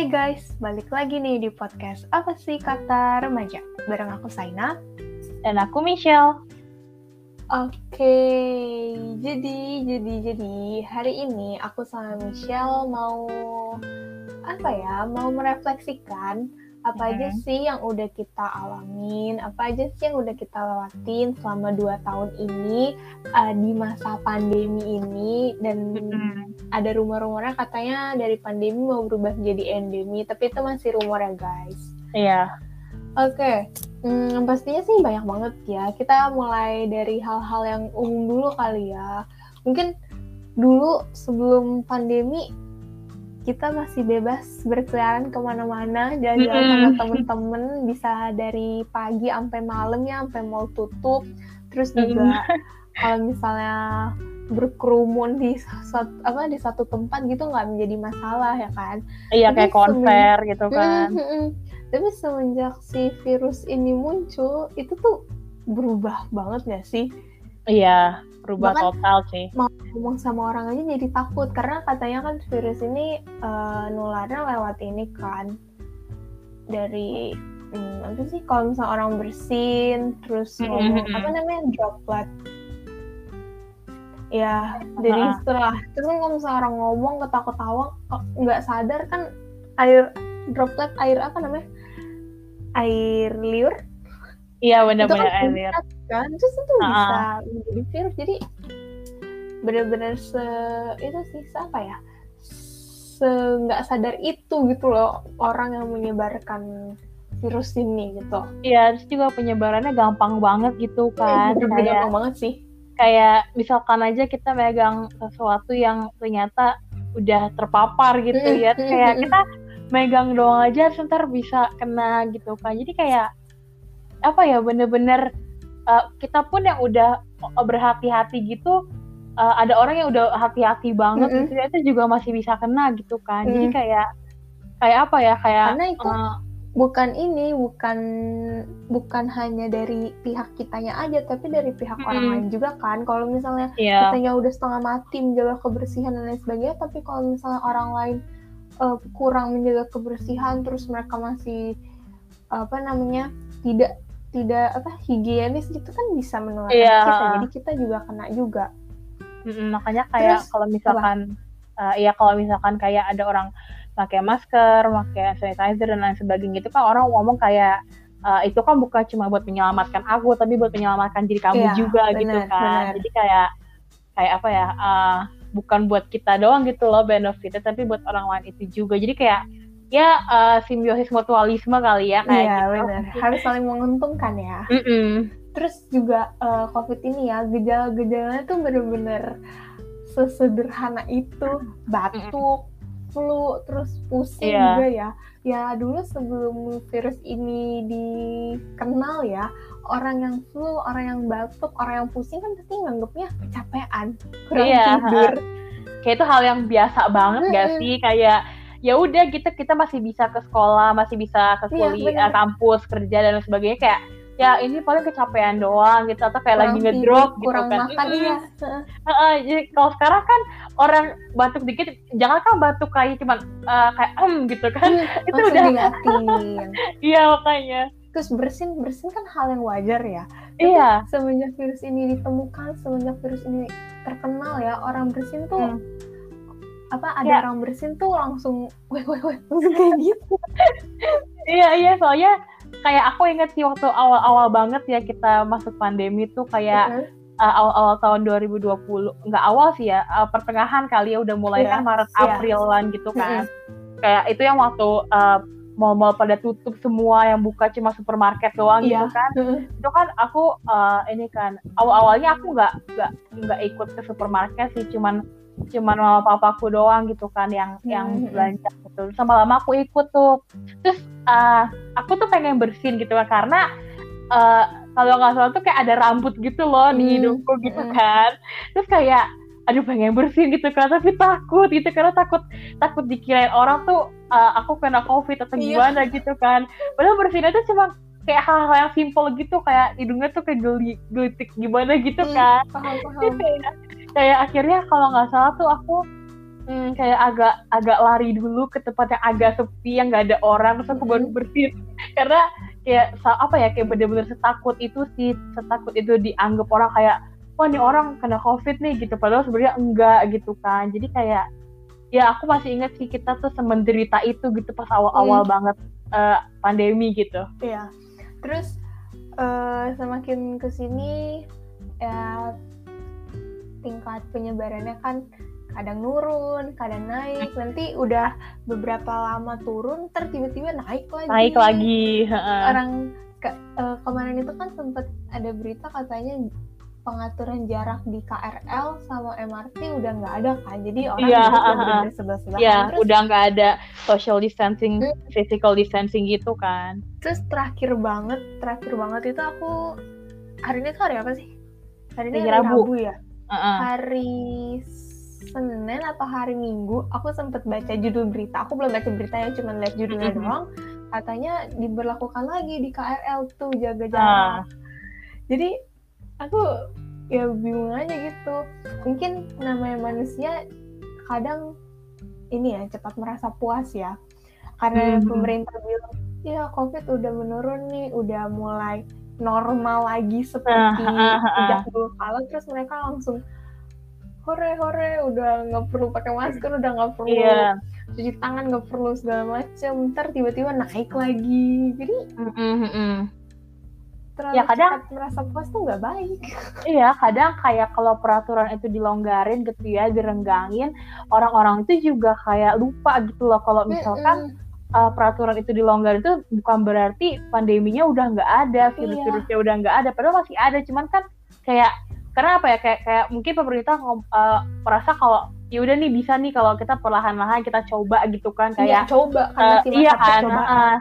Hai guys, balik lagi nih di podcast Apa sih Kata Remaja? Bareng aku Saina. Dan aku Michelle. Oke, jadi, jadi, jadi hari ini aku sama Michelle mau apa ya? Mau merefleksikan apa aja sih yang udah kita alamin, apa aja sih yang udah kita lewatin selama dua tahun ini uh, di masa pandemi ini dan ada rumor-rumornya katanya dari pandemi mau berubah menjadi endemi, tapi itu masih rumor ya guys. Iya. Oke, hmm, pastinya sih banyak banget ya. Kita mulai dari hal-hal yang umum dulu kali ya. Mungkin dulu sebelum pandemi kita masih bebas berkeliaran ke mana-mana, jalan-jalan sama temen-temen, bisa dari pagi sampai malam ya, sampai mau tutup. Terus juga kalau misalnya berkerumun di satu apa di satu tempat gitu nggak menjadi masalah ya kan? Iya Tapi kayak konser gitu kan. Mm. Tapi semenjak si virus ini muncul, itu tuh berubah banget gak sih? Iya, berubah Bahkan- total sih. Ngomong sama orang aja jadi takut karena katanya kan virus ini eh, nularnya lewat ini kan dari hmm, apa sih kalau misalnya orang bersin terus ngomong mm, mm. apa namanya droplet ya dari Ah. setelah terus kan kalau misalnya orang ngomong ketawa-ketawa kok nggak sadar kan air droplet air apa namanya air liur Iya benar-benar kan berat kan terus itu bisa menjadi virus jadi benar-benar se itu sih se- apa ya se nggak sadar itu gitu loh orang yang menyebarkan virus ini gitu Iya, terus juga penyebarannya gampang banget gitu kan. bener-bener Kayak gampang banget sih kayak misalkan aja kita megang sesuatu yang ternyata udah terpapar gitu Mm, ya. mm, Kayak mm, kita megang doang aja sebentar bisa kena gitu kan. Jadi kayak apa ya bener-bener uh, kita pun yang udah berhati-hati gitu uh, ada orang yang udah hati-hati banget Mm-mm. gitu ya itu juga masih bisa kena gitu kan. Jadi Mm. kayak kayak apa ya kayak Karena itu uh, bukan ini bukan bukan hanya dari pihak kitanya aja tapi dari pihak orang Mm-mm. lain juga kan kalau misalnya ya kitanya udah setengah mati menjaga kebersihan dan lain sebagainya tapi kalau misalnya orang lain eh, kurang menjaga kebersihan terus mereka masih apa namanya tidak tidak apa higienis gitu kan bisa menularkan Iya. kita jadi kita juga kena juga Mm-mm, makanya kayak Terus, kalau misalkan uh, ya kalau misalkan kayak ada orang pakai masker, pakai sanitizer dan lain sebagainya itu kan orang ngomong kayak uh, itu kan bukan cuma buat menyelamatkan aku tapi buat menyelamatkan diri kamu Iya, juga gitu benar, kan. benar. Jadi kayak kayak apa ya? uh, bukan buat kita doang gitu loh benefitnya tapi buat orang lain itu juga. Jadi kayak ya uh, simbiosis mutualisme kali ya kayak iya gitu. benar harus saling menguntungkan ya Mm-mm. terus juga eh, covid ini ya gejala-gejalanya tuh bener-bener sesederhana itu batuk flu terus pusing Iya. juga ya ya dulu sebelum virus ini dikenal ya orang yang flu orang yang batuk orang yang pusing kan pasti nganggapnya kecapean kurang Iya, tidur kayak itu hal yang biasa banget gak Mm-mm. sih kayak ya udah kita kita masih bisa ke sekolah masih bisa ke Iya, kuliah kampus kerja dan lain sebagainya. Kayak ya ini paling kecapean doang gitu atau kayak lagi kurang ngedrop tidur, gitu kurang kan. makan iya. Heeh, jadi kalau sekarang kan orang batuk dikit jangan kan batuk kayak cuman eh, kayak em gitu kan. Itu langsung udah. iya makanya. Terus bersin bersin kan hal yang wajar ya. Iya. semenjak virus ini ditemukan, semenjak virus ini terkenal ya, orang bersin tuh Hmm. Apa ada Ya. orang bersin tuh langsung weh weh weh langsung kayak gitu. Iya iya soalnya kayak aku inget sih waktu awal-awal banget ya kita masuk pandemi tuh kayak uh, awal-awal tahun 2020 nggak awal sih ya uh, pertengahan kali ya udah mulai Iya, kan Maret iya. Aprilan gitu kan kayak itu yang waktu uh, mall-mall pada tutup semua yang buka cuma supermarket doang Iya. gitu kan Heeh. itu kan aku uh, ini kan awal-awalnya aku nggak nggak nggak ikut ke supermarket sih cuman cuman mama papaku doang gitu kan yang yang Hmm. belanja gitu sama lama aku ikut tuh terus uh, aku tuh pengen bersin gitu kan karena uh, kalau nggak salah tuh kayak ada rambut gitu loh di Hmm. hidungku gitu Hmm. kan terus kayak aduh pengen bersin gitu kan tapi takut gitu karena takut takut dikirain orang tuh uh, aku kena covid atau Iya. gimana gitu kan padahal bersinnya tuh cuma kayak hal-hal yang simple gitu kayak hidungnya tuh kayak geli gelitik gimana gitu Hmm, kan Paham Terus paham. Kayak, akhirnya kalau nggak salah tuh aku hmm, kayak agak agak lari dulu ke tempat yang agak sepi yang nggak ada orang terus aku baru bersin karena kayak apa ya kayak bener-bener setakut itu sih setakut itu dianggap orang kayak wah nih orang kena covid nih gitu. Padahal sebenarnya enggak gitu kan. Jadi kayak ya aku masih ingat sih kita tuh semenderita itu gitu pas awal-awal hmm. banget uh, pandemi gitu. Iya. Terus uh, semakin ke sini ya tingkat penyebarannya kan kadang nurun, kadang naik. Nanti udah beberapa lama turun, ter tiba-tiba naik lagi. Naik lagi. Orang ke, uh, kemarin itu kan sempat ada berita katanya pengaturan jarak di KRL sama MRT udah nggak ada kan jadi orang yeah, udah sebelah sebelah yeah, udah nggak ada social distancing hmm. physical distancing gitu kan terus terakhir banget terakhir banget itu aku hari ini tuh hari apa sih hari ini hari, hari Rabu. Rabu ya uh -uh. hari Senin atau hari Minggu aku sempat baca judul berita aku belum baca berita ya cuma lihat judulnya mm-hmm. doang katanya diberlakukan lagi di KRL tuh jaga jarak uh. jadi aku ya bingung aja gitu mungkin namanya manusia kadang ini ya cepat merasa puas ya karena mm-hmm. pemerintah bilang ya covid udah menurun nih udah mulai normal lagi seperti sejak dulu kala terus mereka langsung hore hore udah nggak perlu pakai masker udah nggak perlu yeah. cuci tangan nggak perlu segala macam ntar tiba-tiba naik lagi jadi mm -hmm. terlalu ya kadang cepat merasa puas tuh nggak baik iya kadang kayak kalau peraturan itu dilonggarin gitu ya direnggangin orang-orang itu juga kayak lupa gitu loh kalau misalkan mm -hmm. Uh, peraturan itu dilonggarin itu bukan berarti pandeminya udah nggak ada virus-virusnya iya. udah nggak ada padahal masih ada. Cuman kan kayak karena apa ya kayak kayak mungkin pemerintah uh, merasa kalau ya udah nih bisa nih kalau kita perlahan-lahan kita coba gitu kan iya, kayak ya, coba kan uh, iya kan uh,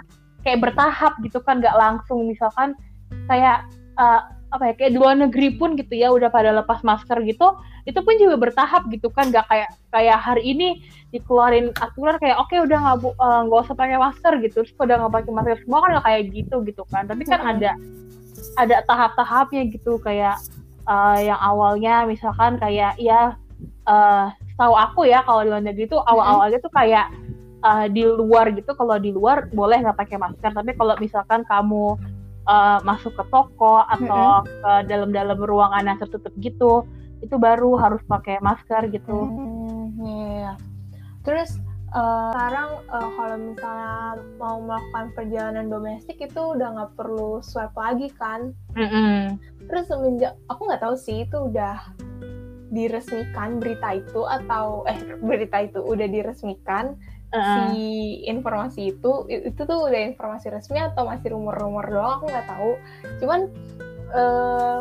kayak bertahap gitu kan nggak langsung. Misalkan kayak uh, apa ya kayak di luar negeri pun gitu ya udah pada lepas masker gitu itu pun juga bertahap gitu kan nggak kayak kayak hari ini dikeluarin aturan kayak oke okay, udah nggak nggak uh, usah pakai masker gitu terus udah nggak pakai masker semua kan nggak kayak gitu gitu kan tapi kan hmm. ada ada tahap-tahapnya gitu kayak uh, yang awalnya misalkan kayak ya uh, tahu aku ya kalau di luar negeri itu awal-awalnya tuh kayak uh, di luar gitu kalau di luar boleh nggak pakai masker tapi kalau misalkan kamu uh, masuk ke toko atau mm-hmm. ke dalam-dalam ruangan yang tertutup gitu itu baru harus pakai masker gitu. Mm-hmm. Yeah. Terus uh, sekarang uh, kalau misalnya mau melakukan perjalanan domestik itu udah nggak perlu swab lagi kan mm-hmm. terus semenjak aku nggak tahu sih itu udah diresmikan berita itu atau eh berita itu udah diresmikan uh-uh. si informasi itu itu tuh udah informasi resmi atau masih rumor-rumor doang aku nggak tahu cuman uh,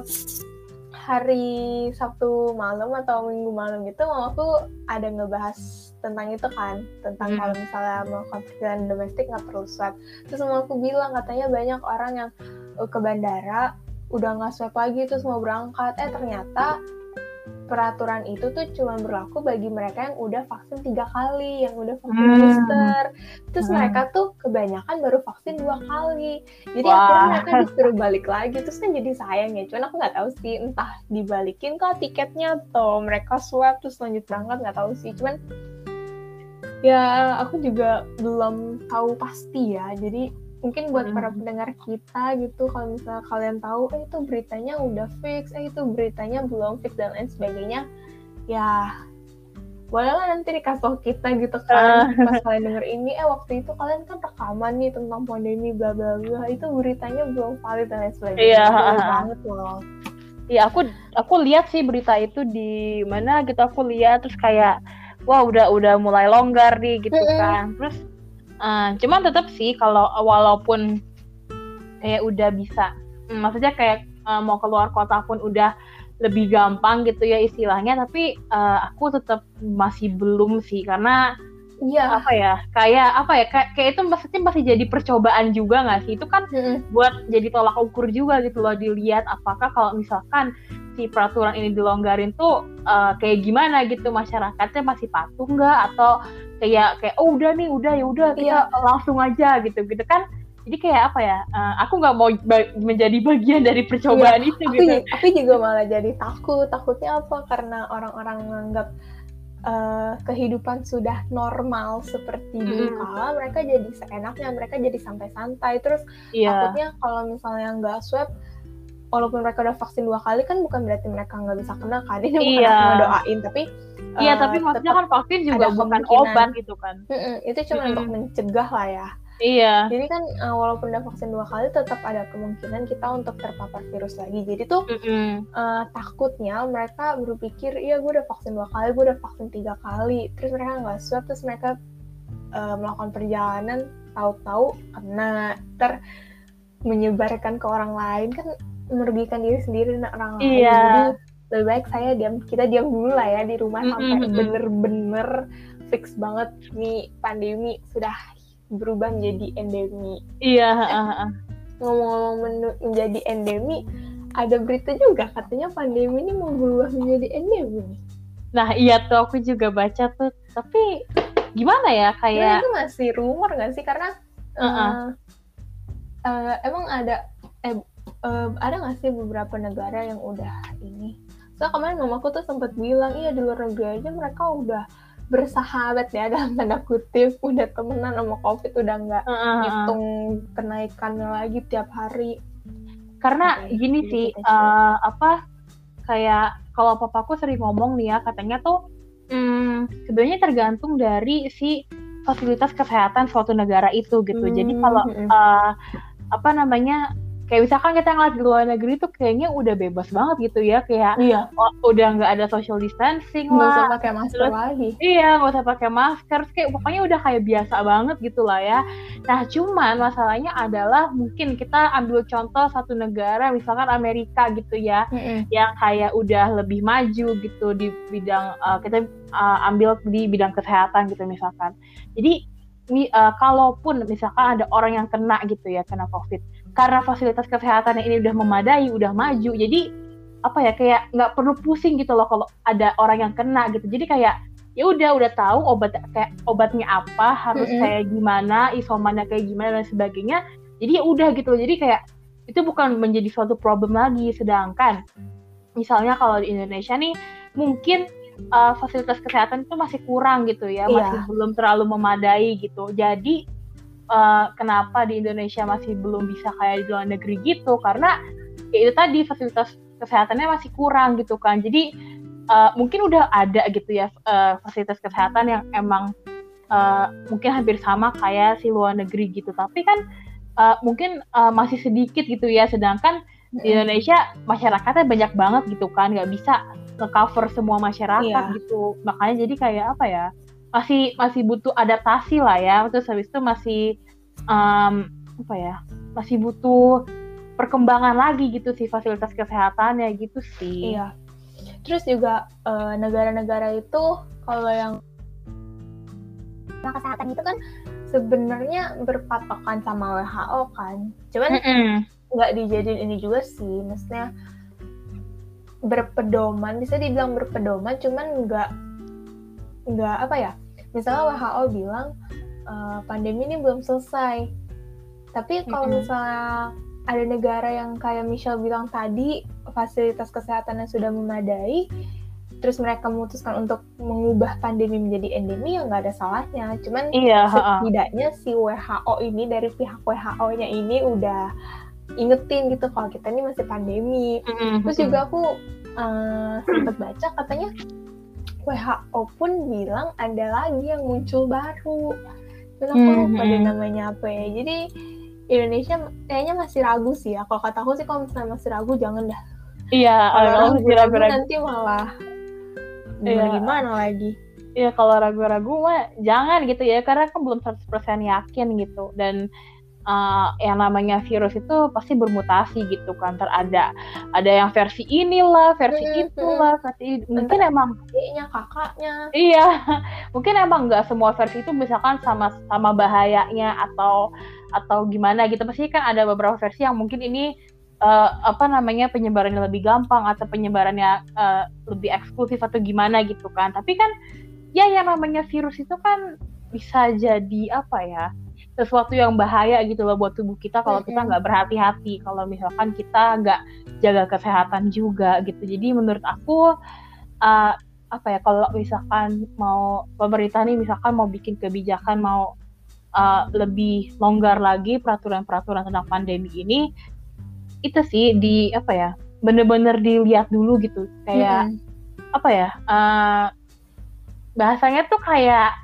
hari Sabtu malam atau Minggu malam gitu aku ada ngebahas tentang itu kan tentang hmm. kalau misalnya melakukan perjalanan domestik nggak perlu swab terus sama aku bilang katanya banyak orang yang uh, ke bandara udah nggak swab lagi terus mau berangkat eh ternyata peraturan itu tuh cuma berlaku bagi mereka yang udah vaksin tiga kali, yang udah vaksin hmm. booster. Terus hmm. mereka tuh kebanyakan baru vaksin dua kali. Jadi Wah. akhirnya mereka disuruh balik lagi. Terus kan jadi sayang ya. Cuman aku nggak tahu sih, entah dibalikin kah tiketnya atau mereka swab terus lanjut berangkat nggak tahu sih. Cuman ya aku juga belum tahu pasti ya jadi mungkin buat hmm. para pendengar kita gitu kalau misalnya kalian tahu eh itu beritanya udah fix eh itu beritanya belum fix dan lain sebagainya ya bolehlah nanti dikasih tau kita gitu kan uh. pas kalian denger ini eh waktu itu kalian kan rekaman nih tentang pandemi bla bla bla itu beritanya belum valid dan lain sebagainya iya yeah. banget loh Iya aku aku lihat sih berita itu di mana gitu aku lihat terus kayak wah udah udah mulai longgar nih gitu kan terus uh, cuman tetap sih kalau walaupun kayak udah bisa hmm, maksudnya kayak uh, mau keluar kota pun udah lebih gampang gitu ya istilahnya tapi uh, aku tetap masih belum sih karena Iya. Apa ya? Kayak apa ya? Kayak, kayak itu maksudnya masih jadi percobaan juga nggak sih? Itu kan mm-hmm. buat jadi tolak ukur juga gitu loh dilihat apakah kalau misalkan si peraturan ini dilonggarin tuh uh, kayak gimana gitu masyarakatnya masih patuh nggak atau kayak kayak oh udah nih udah ya udah kita iya. langsung aja gitu gitu kan jadi kayak apa ya uh, aku nggak mau ba menjadi bagian dari percobaan iya, itu aku, gitu tapi juga malah jadi takut takutnya apa karena orang-orang menganggap uh, kehidupan sudah normal seperti dulu Mm-mm. kala mereka jadi seenaknya mereka jadi sampai santai terus Iya. takutnya kalau misalnya nggak swab walaupun mereka udah vaksin dua kali kan bukan berarti mereka nggak bisa kena kan ini bukan Iya. aku ngedoain tapi Iya, uh, tapi maksudnya kan vaksin juga bukan obat gitu kan. Mm-mm, itu cuma Mm-mm. untuk mencegah lah ya Iya. jadi kan uh, walaupun udah vaksin dua kali tetap ada kemungkinan kita untuk terpapar virus lagi jadi tuh Mm-mm. uh, takutnya mereka berpikir iya gue udah vaksin dua kali gue udah vaksin tiga kali terus mereka nggak swab terus mereka uh, melakukan perjalanan tahu-tahu kena ter menyebarkan ke orang lain kan merugikan diri sendiri dan orang lain Iya. jadi lebih baik saya diam kita diam dulu lah ya di rumah sampai bener-bener fix banget nih pandemi sudah berubah menjadi endemi Iya, heeh, heeh. ngomong-ngomong menu- menjadi endemi ada berita juga katanya pandemi ini mau berubah menjadi endemi. Nah, iya tuh aku juga baca tuh. Tapi gimana ya kayak itu masih rumor nggak sih karena Heeh. eh, eh, emang ada eh, eh, ada nggak sih beberapa negara yang udah ini? So kemarin mamaku tuh sempat bilang iya di luar negeri aja mereka udah bersahabat ya dalam tanda kutip udah temenan sama covid udah nggak heeh. ngitung kenaikannya lagi tiap hari karena Oke, gini jadi sih eh, apa kayak kalau papaku sering ngomong nih ya katanya tuh hmm, sebenarnya tergantung dari si fasilitas kesehatan suatu negara itu gitu jadi Hmm, kalau mm-mm. eh, apa namanya kayak misalkan kita ngeliat di luar negeri tuh kayaknya udah bebas banget gitu ya kayak iya oh, udah nggak ada social distancing nggak usah pakai masker Terus- lagi Iya, nggak usah pakai masker. Terus Kayak pokoknya udah kayak biasa banget gitu lah ya. Nah, cuman masalahnya adalah mungkin kita ambil contoh satu negara, misalkan Amerika gitu ya, yang kayak udah lebih maju gitu di bidang uh, kita uh, ambil di bidang kesehatan gitu misalkan. Jadi uh, kalaupun misalkan ada orang yang kena gitu ya kena COVID, karena fasilitas kesehatan ini udah memadai, udah maju, jadi apa ya kayak nggak perlu pusing gitu loh kalau ada orang yang kena gitu. Jadi kayak ya udah udah tahu obat kayak obatnya apa harus Mm-mm. kayak gimana isomannya kayak gimana dan sebagainya jadi ya udah gitu loh. jadi kayak itu bukan menjadi suatu problem lagi sedangkan misalnya kalau di Indonesia nih mungkin uh, fasilitas kesehatan itu masih kurang gitu ya Iya. masih belum terlalu memadai gitu jadi uh, kenapa di Indonesia masih belum bisa kayak di luar negeri gitu? Karena ya itu tadi fasilitas kesehatannya masih kurang gitu kan. Jadi uh, mungkin udah ada gitu ya uh, fasilitas kesehatan yang emang uh, mungkin hampir sama kayak si luar negeri gitu. Tapi kan uh, mungkin uh, masih sedikit gitu ya. Sedangkan di Indonesia masyarakatnya banyak banget gitu kan. Nggak bisa nge-cover semua masyarakat Iya. gitu. Makanya jadi kayak apa ya masih masih butuh adaptasi lah ya terus habis itu masih um, apa ya masih butuh perkembangan lagi gitu sih fasilitas kesehatannya gitu sih Iya. Terus juga eh, negara-negara itu kalau yang kesehatan itu kan sebenarnya berpatokan sama WHO kan. Cuman nggak dijadiin ini juga sih, maksudnya berpedoman bisa dibilang berpedoman, cuman nggak nggak apa ya? Misalnya WHO bilang eh, pandemi ini belum selesai, tapi kalau Mm-mm. misalnya ada negara yang kayak Michelle bilang tadi fasilitas kesehatannya sudah memadai, terus mereka memutuskan untuk mengubah pandemi menjadi endemi ya nggak ada salahnya. Cuman iya ha-ha. setidaknya si WHO ini dari pihak WHO-nya ini udah ingetin gitu kalau kita ini masih pandemi. Mm-mm. Terus juga aku eh, sempat baca katanya WHO pun bilang ada lagi yang muncul baru. Dan aku lupa deh Mhm. namanya apa ya. Jadi Indonesia kayaknya masih ragu sih ya. Kalau kata aku sih kalau misalnya masih ragu jangan dah. iya Kalau ragu ragu-ragu nanti malah Iya. gimana gimana lagi. Iya kalau ragu-ragu mah jangan gitu ya karena kan belum 100% yakin gitu dan uh, yang namanya virus itu pasti bermutasi gitu kan. Ntar ada yang versi inilah versi Mm-mm, itulah versi mungkin emang Adiknya, kakaknya. iya mungkin emang nggak semua versi itu misalkan sama sama bahayanya atau atau gimana gitu. Pasti kan ada beberapa versi yang mungkin ini uh, apa namanya penyebarannya lebih gampang atau penyebarannya uh, lebih eksklusif atau gimana gitu kan. Tapi kan ya yang namanya virus itu kan bisa jadi apa ya sesuatu yang bahaya gitu loh buat tubuh kita kalau kita nggak berhati-hati. Kalau misalkan kita nggak jaga kesehatan juga gitu. Jadi menurut aku uh, apa ya kalau misalkan mau pemerintah nih misalkan mau bikin kebijakan mau uh, lebih longgar lagi peraturan-peraturan tentang pandemi ini itu sih di apa ya bener-bener dilihat dulu gitu. Kayak -hmm. apa ya uh, bahasanya tuh kayak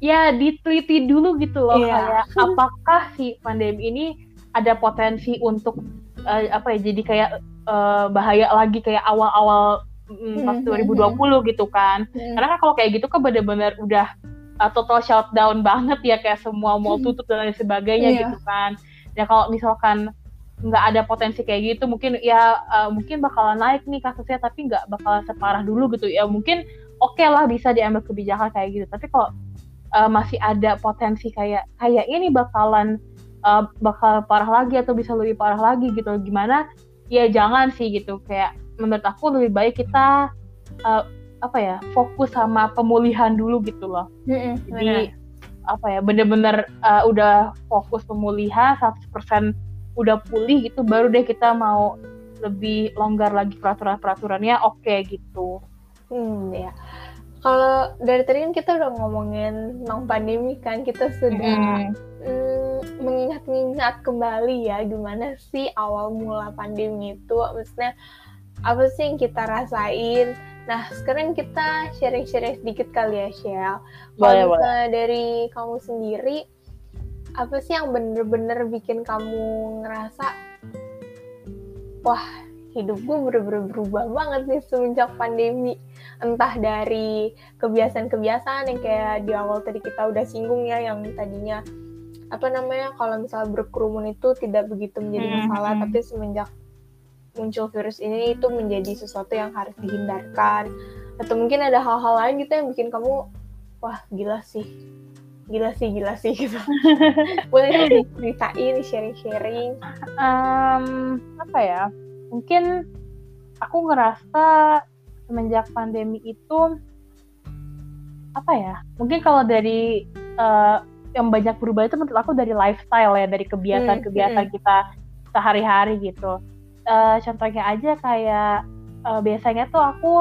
ya diteliti dulu gitu loh yeah. kayak apakah si pandemi ini ada potensi untuk uh, apa ya jadi kayak uh, bahaya lagi kayak awal-awal mm, pas 2020 hmm, hmm, hmm. gitu kan mm. karena kan kalau kayak gitu kan bener-bener udah uh, total shutdown banget ya kayak semua mau tutup dan lain sebagainya yeah. gitu kan ya kalau misalkan nggak ada potensi kayak gitu mungkin ya uh, mungkin bakalan naik nih kasusnya tapi nggak bakalan separah dulu gitu ya mungkin oke okay lah bisa diambil kebijakan kayak gitu tapi kalau uh, masih ada potensi kayak kayak ini bakalan uh, bakal parah lagi atau bisa lebih parah lagi gitu. Gimana? Ya jangan sih gitu. Kayak menurut aku lebih baik kita uh, apa ya fokus sama pemulihan dulu gitu loh. Mm-hmm, jadi apa ya bener-bener uh, udah fokus pemulihan 100% udah pulih gitu baru deh kita mau lebih longgar lagi peraturan-peraturannya oke okay, gitu. Hmm ya kalau dari tadi kan kita udah ngomongin tentang pandemi kan kita sudah mm. mm, mengingat-ingat kembali ya gimana sih awal mula pandemi itu. Maksudnya apa sih yang kita rasain? Nah sekarang kita sharing-sharing sedikit kali ya Shell. Kalau dari kamu sendiri apa sih yang bener-bener bikin kamu ngerasa wah hidup gue bener-bener berubah banget nih semenjak pandemi entah dari kebiasaan-kebiasaan yang kayak di awal tadi kita udah singgung ya yang tadinya apa namanya kalau misalnya berkerumun itu tidak begitu menjadi hmm, masalah mm -hmm. tapi semenjak muncul virus ini itu menjadi sesuatu yang harus dihindarkan. Atau mungkin ada hal-hal lain gitu yang bikin kamu wah gila sih. Gila sih gila sih gitu. Boleh dong diceritain sharing-sharing um, apa ya mungkin aku ngerasa semenjak pandemi itu apa ya mungkin kalau dari uh, yang banyak berubah itu menurut aku dari lifestyle ya dari kebiasaan-kebiasaan hmm, hmm. kita sehari-hari gitu uh, contohnya aja kayak uh, biasanya tuh aku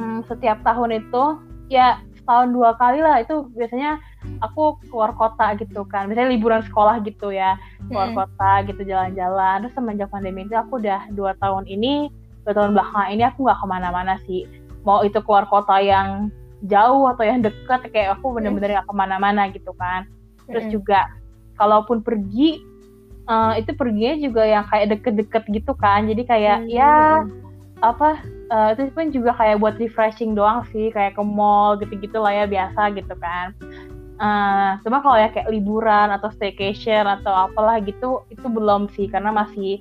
hmm, setiap tahun itu ya setahun dua kali lah itu biasanya aku keluar kota gitu kan misalnya liburan sekolah gitu ya keluar hmm. kota gitu jalan-jalan terus semenjak pandemi itu aku udah dua tahun ini dua tahun belakang ini aku nggak ke mana-mana sih. Mau itu keluar kota yang jauh atau yang dekat kayak aku bener-bener nggak ke mana-mana gitu kan. Terus juga kalaupun pergi uh, itu perginya juga yang kayak deket-deket gitu kan. Jadi kayak hmm. ya apa uh, itu pun juga kayak buat refreshing doang sih. Kayak ke mall gitu-gitu lah ya biasa gitu kan. Uh, cuma kalau ya kayak liburan atau staycation atau apalah gitu itu belum sih. Karena masih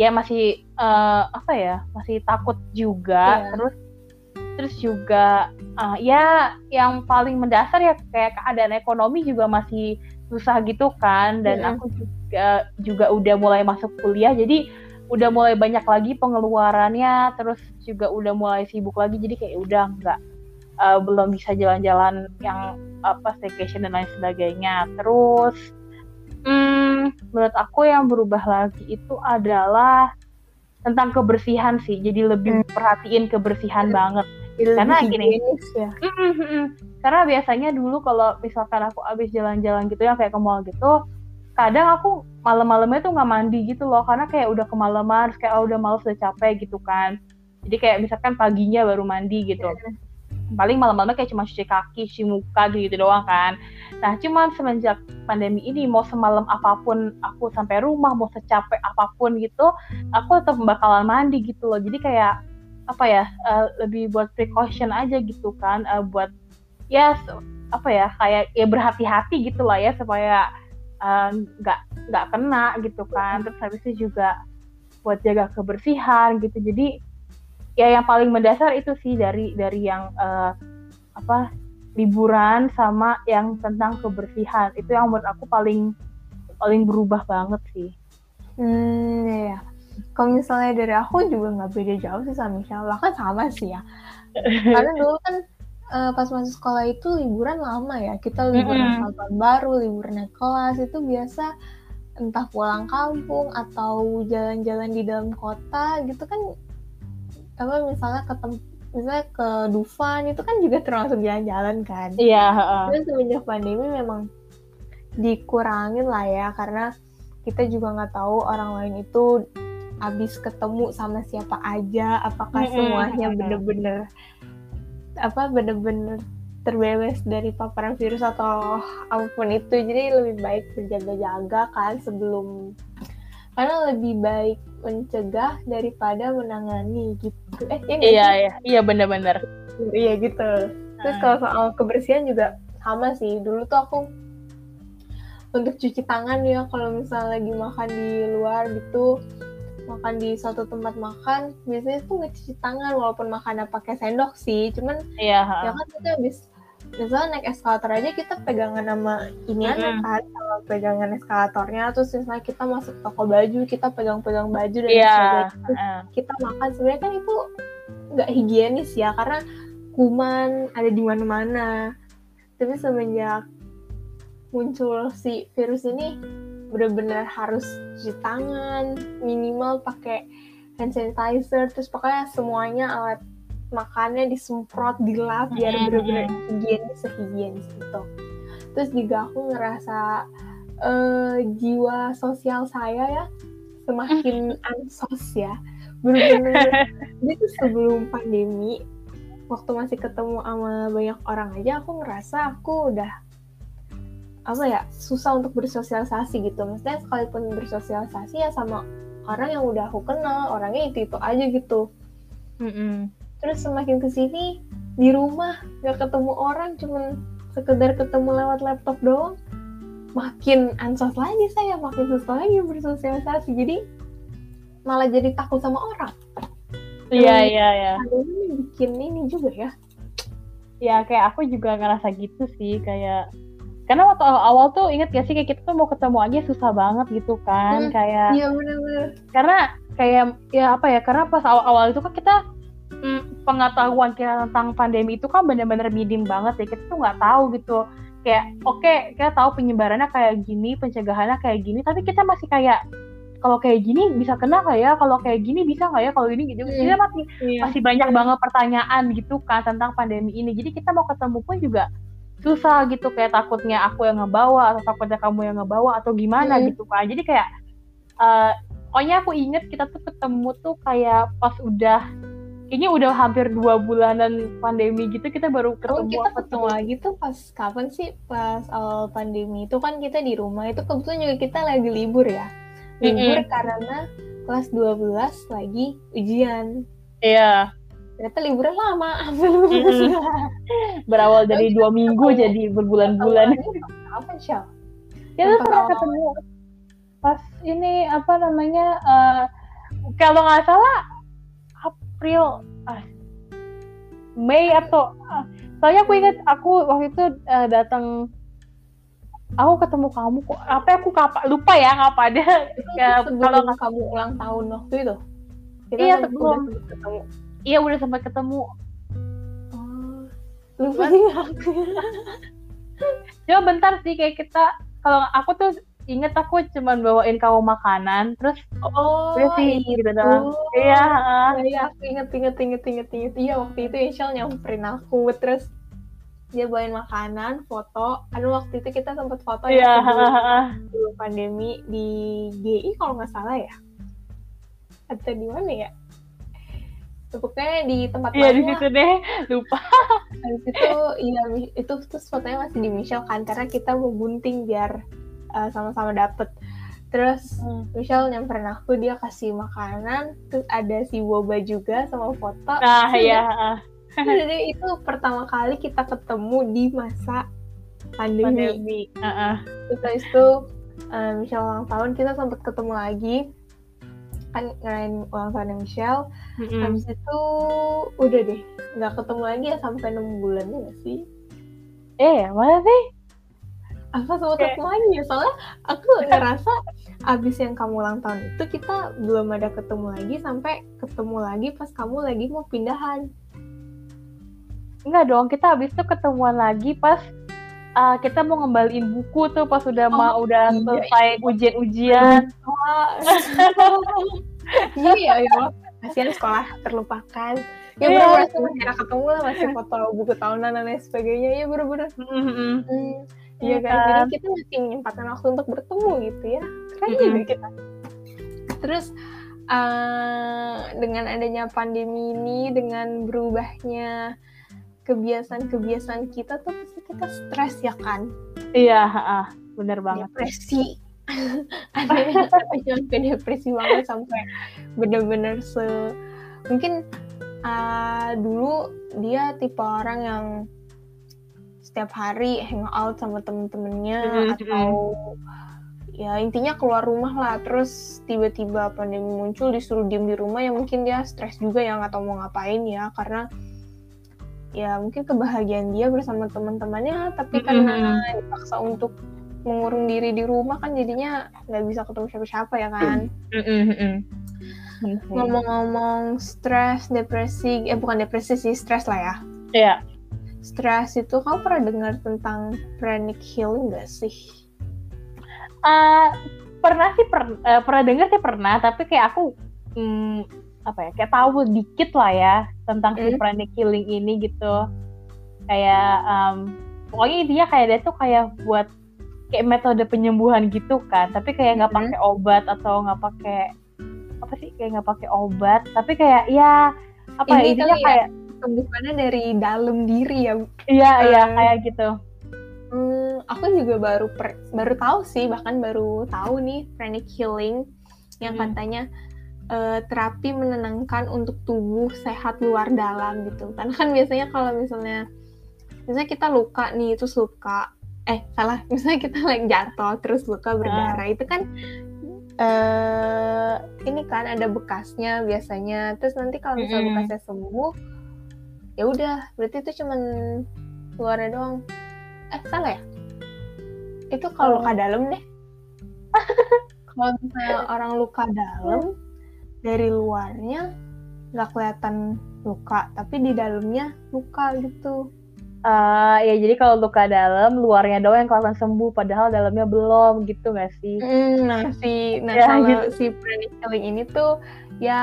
ya masih uh, apa ya masih takut juga. Yeah. terus terus juga uh, ya yang paling mendasar ya kayak keadaan ekonomi juga masih susah gitu kan. Dan yeah. aku juga juga udah mulai masuk kuliah. Jadi udah mulai banyak lagi pengeluarannya. Terus juga udah mulai sibuk lagi. Jadi kayak udah nggak uh, belum bisa jalan-jalan yang apa staycation dan lain sebagainya. Terus hmm, menurut aku yang berubah lagi itu adalah tentang kebersihan sih jadi lebih hmm. perhatiin kebersihan hmm. banget karena gini ya. Mm, mm, mm, karena biasanya dulu kalau misalkan aku abis jalan-jalan gitu yang kayak ke mall gitu kadang aku malam-malamnya tuh nggak mandi gitu loh karena kayak udah kemalaman terus kayak oh, udah malas udah capek gitu kan jadi kayak misalkan paginya baru mandi gitu yeah. Paling malam-malamnya kayak cuma cuci kaki cuci muka gitu, -gitu doang kan. Nah cuman semenjak pandemi ini mau semalam apa pun aku sampai rumah mau secapek apa pun gitu aku tetap bakalan mandi gitu loh. Jadi kayak apa ya uh, lebih buat precaution aja gitu kan uh, buat ya apa ya kayak ya berhati-hati gitu lah ya supaya nggak uh, nggak kena gitu kan. Terus habis itu juga buat jaga kebersihan gitu. Jadi ya yang paling mendasar itu sih dari dari yang uh, apa liburan sama yang tentang kebersihan. Itu yang menurut aku paling paling berubah banget sih. Hmm ya kalau misalnya dari aku juga nggak beda jauh sih sama Michelle. Bahkan sama sih ya. Karena dulu kan uh, pas masuk sekolah itu liburan lama ya. Kita liburan mm -hmm. tahun baru, liburan naik kelas. Itu biasa entah pulang kampung atau jalan-jalan di dalam kota gitu kan apa misalnya ke misalnya ke Dufan itu kan juga termasuk jalan-jalan kan Iya, heeh. Tapi semenjak pandemi memang dikurangin lah ya karena kita juga nggak tahu orang lain itu habis ketemu sama siapa aja apakah Mm-mm, semuanya mm-mm. bener-bener apa bener-bener terbebas dari paparan virus atau apa pun itu jadi lebih baik berjaga-jaga kan sebelum karena lebih baik mencegah daripada menangani gitu eh ya Iya, sih? iya, iya bener-bener. iya gitu Terus Hmm. kalau soal kebersihan juga sama sih. Dulu tuh aku untuk cuci tangan ya kalau misalnya lagi makan di luar gitu makan di suatu tempat makan biasanya tuh nggak cuci tangan walaupun makannya pakai sendok sih cuman Iya, ya kan kita habis misalnya naik eskalator aja kita pegangan sama ini aja Mm-mm. kan sama pegangan eskalatornya terus misalnya kita masuk toko baju kita pegang-pegang baju dan Iya, sebagainya Terus kita makan sebenarnya kan itu nggak higienis ya karena kuman ada di mana-mana tapi semenjak muncul si virus ini benar-benar harus cuci tangan minimal pakai hand sanitizer terus pokoknya semuanya alat makannya disemprot dilap biar Mm-mm. benar-benar higienis sehigienis gitu. Terus juga aku ngerasa eh, jiwa sosial saya ya semakin ansos ya. Bener-bener tuh sebelum pandemi waktu masih ketemu sama banyak orang aja aku ngerasa aku udah apa ya susah untuk bersosialisasi gitu. Maksudnya sekalipun bersosialisasi ya sama orang yang udah aku kenal orangnya itu itu aja gitu. Mm-mm. Terus semakin ke sini di rumah nggak ketemu orang cuman sekedar ketemu lewat laptop doang. Makin ansos lagi saya makin susah lagi bersosialisasi. Jadi malah jadi takut sama orang. Iya, iya, iya. pandemi bikin ini juga ya. Ya kayak aku juga ngerasa gitu sih kayak karena waktu awal-awal tuh inget gak sih kayak kita tuh mau ketemu aja susah banget gitu kan Hmm, kayak iya benar-benar karena kayak ya apa ya karena pas awal-awal itu kan kita mm, pengetahuan kita tentang pandemi itu kan benar-benar minim banget ya kita tuh nggak tahu gitu kayak oke kita tahu penyebarannya kayak gini pencegahannya kayak gini tapi kita masih kayak kalau kayak gini bisa kena nggak ya kalau kayak gini bisa nggak ya kalau ini gitu Hmm. kita masih iya masih banyak banget pertanyaan gitu kan tentang pandemi ini. Jadi kita mau ketemu pun juga susah gitu kayak takutnya aku yang ngebawa atau takutnya kamu yang ngebawa atau gimana Mm. gitu kan. Jadi kayak eh pokoknya aku inget kita tuh ketemu tuh kayak pas udah kayaknya udah hampir dua bulanan pandemi gitu kita baru Oh, ketemu kita apa ketemu lagi tuh pas kapan sih? Pas awal pandemi itu kan kita di rumah. Itu kebetulan juga kita lagi libur ya. Libur karena kelas 12 lagi ujian. Iya, ternyata liburnya lama. Hampir lulus. Berawal dari dua minggu jadi berbulan-bulan. apa? Ya Yang tuh pernah ketemu. Pas ini apa namanya eh, kalau nggak salah April ah, Mei atau ah, soalnya aku ingat aku waktu itu eh, datang aku ketemu kamu kok apa aku kapan lupa ya ngapa ada Ya, kalau- kamu ulang tahun waktu itu? Kita Iya, sebelum. ketemu. iya udah sempat ketemu. Oh, lupa sih. Aku coba bentar sih kayak kita kalau aku tuh inget aku cuman bawain kamu makanan terus oh udah sih itu. gitu doang iya ah. Iya, iya, aku inget, inget, inget, inget, inget. Iya, waktu itu Insyal nyamperin aku, terus dia bawain makanan, foto. Aduh, waktu itu kita sempat foto iya ya sebelum, sebelum pandemi di GI kalau nggak salah ya. Atau di mana ya? Pokoknya di tempat iya di situ deh lupa Habis itu, iya, itu terus fotonya masih di Michelle kan, karena kita mau gunting biar uh, sama-sama dapet. Terus Hmm. Michelle nyamperin aku, dia kasih makanan, terus ada si boba juga sama foto. nah Terus iya ah. Jadi itu pertama kali kita ketemu di masa pandemi. pandemi ah, ah. Terus itu uh, Michelle ulang tahun kita sempat ketemu lagi kan ngerayain ulang tahunnya Michelle. Mm-mm. Habis itu udah deh nggak ketemu lagi ya sampai enam bulan ya sih? eh mana sih Apa sempat Kayak- ketemu lagi ya? Soalnya aku ngerasa abis yang kamu ulang tahun itu kita belum ada ketemu lagi sampai ketemu lagi pas kamu lagi mau pindahan. Enggak dong, kita habis itu ketemuan lagi pas uh, kita mau ngembaliin buku tuh pas udah Oh, mau udah iya, selesai ujian-ujian. Wah. iya ya, ya. Kasihan sekolah terlupakan. ya yeah. bener-bener masih ada ketemu lah masih foto buku tahunan dan lain sebagainya ya bener-bener mm-hmm. hmm, ya kan? Jadi kan? kita masih menyempatkan waktu untuk bertemu gitu ya. Keren mm-hmm. juga kita. Terus uh, dengan adanya pandemi ini dengan berubahnya kebiasaan-kebiasaan kita tuh pasti kita stres ya kan? Iya uh, bener banget. Depresi. Ada yang sampai depresi banget sampai bener-bener se mungkin uh, dulu dia tipe orang yang setiap hari hangout sama temen-temennya mm-hmm. atau ya intinya keluar rumah lah terus tiba-tiba pandemi muncul disuruh diem di rumah ya mungkin dia stres juga ya nggak tahu mau ngapain ya karena ya mungkin kebahagiaan dia bersama teman-temannya tapi mm-hmm. karena dipaksa untuk mengurung diri di rumah kan jadinya nggak bisa ketemu siapa-siapa ya kan mm-hmm. Ngomong-ngomong stres, depresi, eh bukan depresi sih, stres lah ya. Iya. Stres itu kamu pernah dengar tentang pranic healing gak sih? Uh, pernah sih per, uh, pernah dengar sih pernah, tapi kayak aku hmm, apa ya kayak tahu dikit lah ya tentang mm. si hmm? pranic healing ini gitu. Kayak um, pokoknya intinya kayak dia tuh kayak buat kayak metode penyembuhan gitu kan, tapi kayak nggak mm. pakai obat atau nggak pakai apa sih kayak nggak pakai obat tapi kayak ya apa ini ya, kayak sembuhannya dari dalam diri ya iya uh, iya kayak gitu hmm, aku juga baru per, baru tahu sih bahkan baru tahu nih pranic healing yang hmm. katanya uh, terapi menenangkan untuk tubuh sehat luar dalam gitu karena kan biasanya kalau misalnya misalnya kita luka nih terus luka eh salah misalnya kita lagi jatuh terus luka berdarah uh. itu kan uh, ini kan ada bekasnya biasanya terus nanti kalau misalnya mm. bekasnya sembuh ya udah berarti itu cuman luarnya doang. Eh salah ya? Itu kalau luka dalam deh. Kalau misalnya orang luka dalam dari luarnya nggak kelihatan luka tapi di dalamnya luka gitu. Uh, ya jadi kalau luka dalam luarnya doang yang kelihatan sembuh padahal dalamnya belum gitu gak sih? Mm, nah si nah ya, kalau gitu. si healing ini tuh ya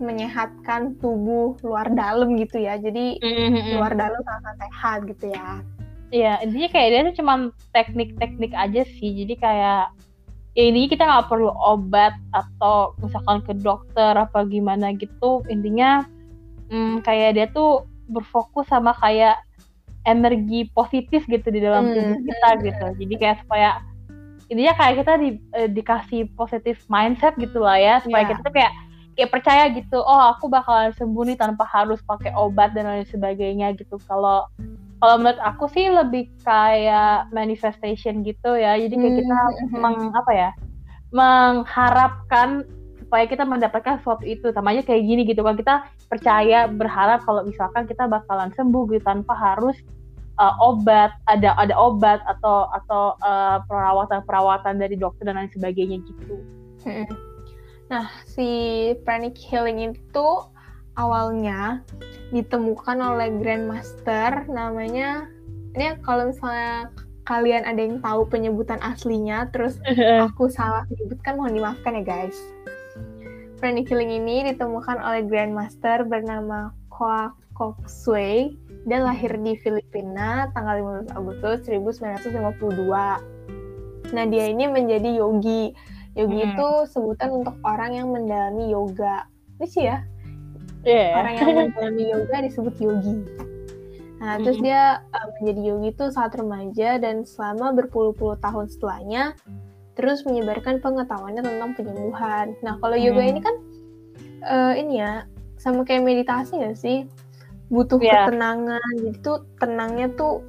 menyehatkan tubuh luar dalam gitu ya. Jadi mm-hmm. luar dalam sangat sehat gitu ya. Iya intinya kayak dia tuh cuma teknik-teknik aja sih. Jadi kayak ya ini kita nggak perlu obat atau misalkan ke dokter apa gimana gitu. Intinya hmm, kayak dia tuh berfokus sama kayak energi positif gitu di dalam tubuh hmm. kita gitu jadi kayak supaya intinya kayak kita di, eh, dikasih positif mindset gitu lah ya supaya yeah. kita tuh kayak kayak percaya gitu oh aku bakalan sembuh nih tanpa harus pakai obat dan lain sebagainya gitu kalau kalau menurut aku sih lebih kayak manifestation gitu ya jadi kayak kita hmm. meng apa ya mengharapkan supaya kita mendapatkan sesuatu itu sama aja kayak gini gitu kan kita percaya berharap kalau misalkan kita bakalan sembuh gitu tanpa harus uh, obat ada ada obat atau atau uh, perawatan perawatan dari dokter dan lain sebagainya gitu. Hmm. Nah si pranic healing itu awalnya ditemukan oleh grandmaster namanya ini kalau misalnya kalian ada yang tahu penyebutan aslinya terus aku salah menyebutkan mohon dimaafkan ya guys. Pranic healing ini ditemukan oleh Grandmaster bernama Koa Kok Sui dan lahir di Filipina tanggal 15 Agustus 1952. Nah, dia ini menjadi yogi. Yogi hmm. itu sebutan untuk orang yang mendalami yoga. Ini sih ya. Yeah. Orang yang mendalami yoga disebut yogi. Nah, hmm. terus dia uh, menjadi yogi itu saat remaja dan selama berpuluh-puluh tahun setelahnya terus menyebarkan pengetahuannya tentang penyembuhan. Nah, kalau yoga hmm. ini kan uh, ini ya sama kayak meditasi gak sih? Butuh yeah. ketenangan. Jadi tuh tenangnya tuh